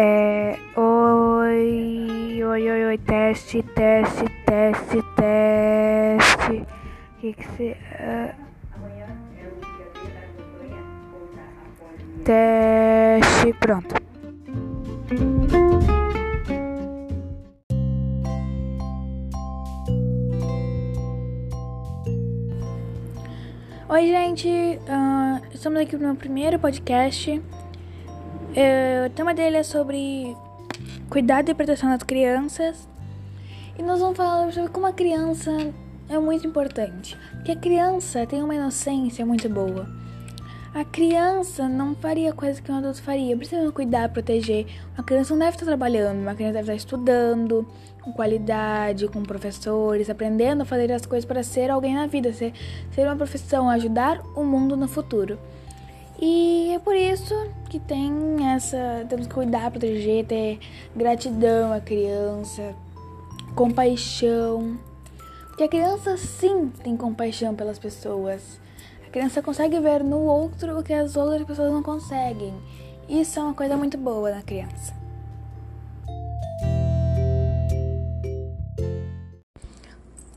É, oi, oi, oi, oi, teste, teste, teste, teste. O que que você. Uh, teste, pronto. Oi, gente, uh, estamos aqui no meu primeiro podcast. Uh, o tema dele é sobre cuidado e proteção das crianças. E nós vamos falar sobre como a criança é muito importante. Porque a criança tem uma inocência muito boa. A criança não faria coisas que um adulto faria. Precisa cuidar, proteger. Uma criança não deve estar trabalhando, uma criança deve estar estudando com qualidade, com professores, aprendendo a fazer as coisas para ser alguém na vida, ser, ser uma profissão, ajudar o mundo no futuro. E é por isso que tem essa. Temos que cuidar, proteger, ter gratidão à criança, compaixão. Porque a criança sim tem compaixão pelas pessoas. A criança consegue ver no outro o que as outras pessoas não conseguem. Isso é uma coisa muito boa na criança.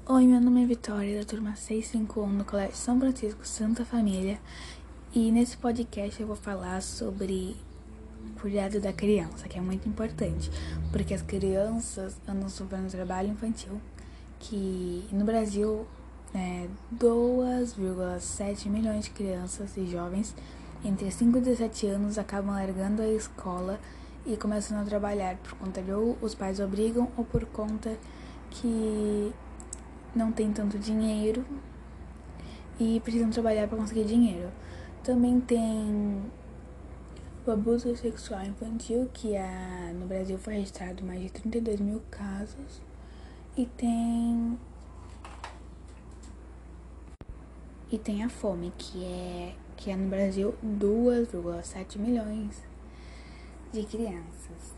Oi, meu nome é Vitória, da turma 651 do Colégio São Francisco Santa Família. E nesse podcast eu vou falar sobre cuidado da criança, que é muito importante, porque as crianças andam sofrendo trabalho infantil, que no Brasil é, 2,7 milhões de crianças e jovens entre 5 e 17 anos acabam largando a escola e começando a trabalhar por conta de ou os pais obrigam ou por conta que não tem tanto dinheiro e precisam trabalhar para conseguir dinheiro. Também tem o abuso sexual infantil, que é, no Brasil foi registrado mais de 32 mil casos. E tem E tem a fome, que é, que é no Brasil 2,7 milhões de crianças.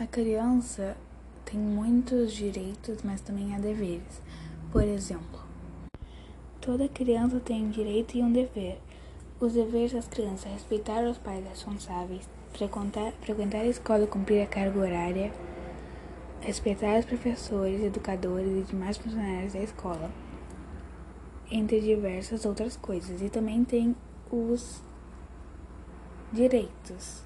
A criança tem muitos direitos, mas também há deveres. Por exemplo, toda criança tem um direito e um dever. Os deveres das crianças é respeitar os pais responsáveis, frequentar, frequentar a escola e cumprir a carga horária, respeitar os professores, educadores e demais funcionários da escola entre diversas outras coisas. E também tem os direitos.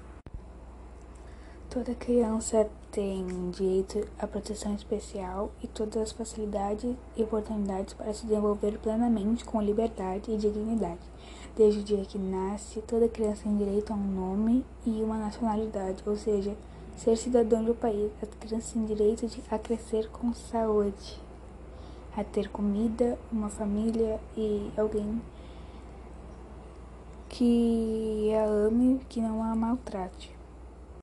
Toda criança tem direito à proteção especial e todas as facilidades e oportunidades para se desenvolver plenamente com liberdade e dignidade. Desde o dia que nasce, toda criança tem direito a um nome e uma nacionalidade, ou seja, ser cidadão do país. As crianças têm direito de, a crescer com saúde a ter comida, uma família e alguém que a ame, que não a maltrate.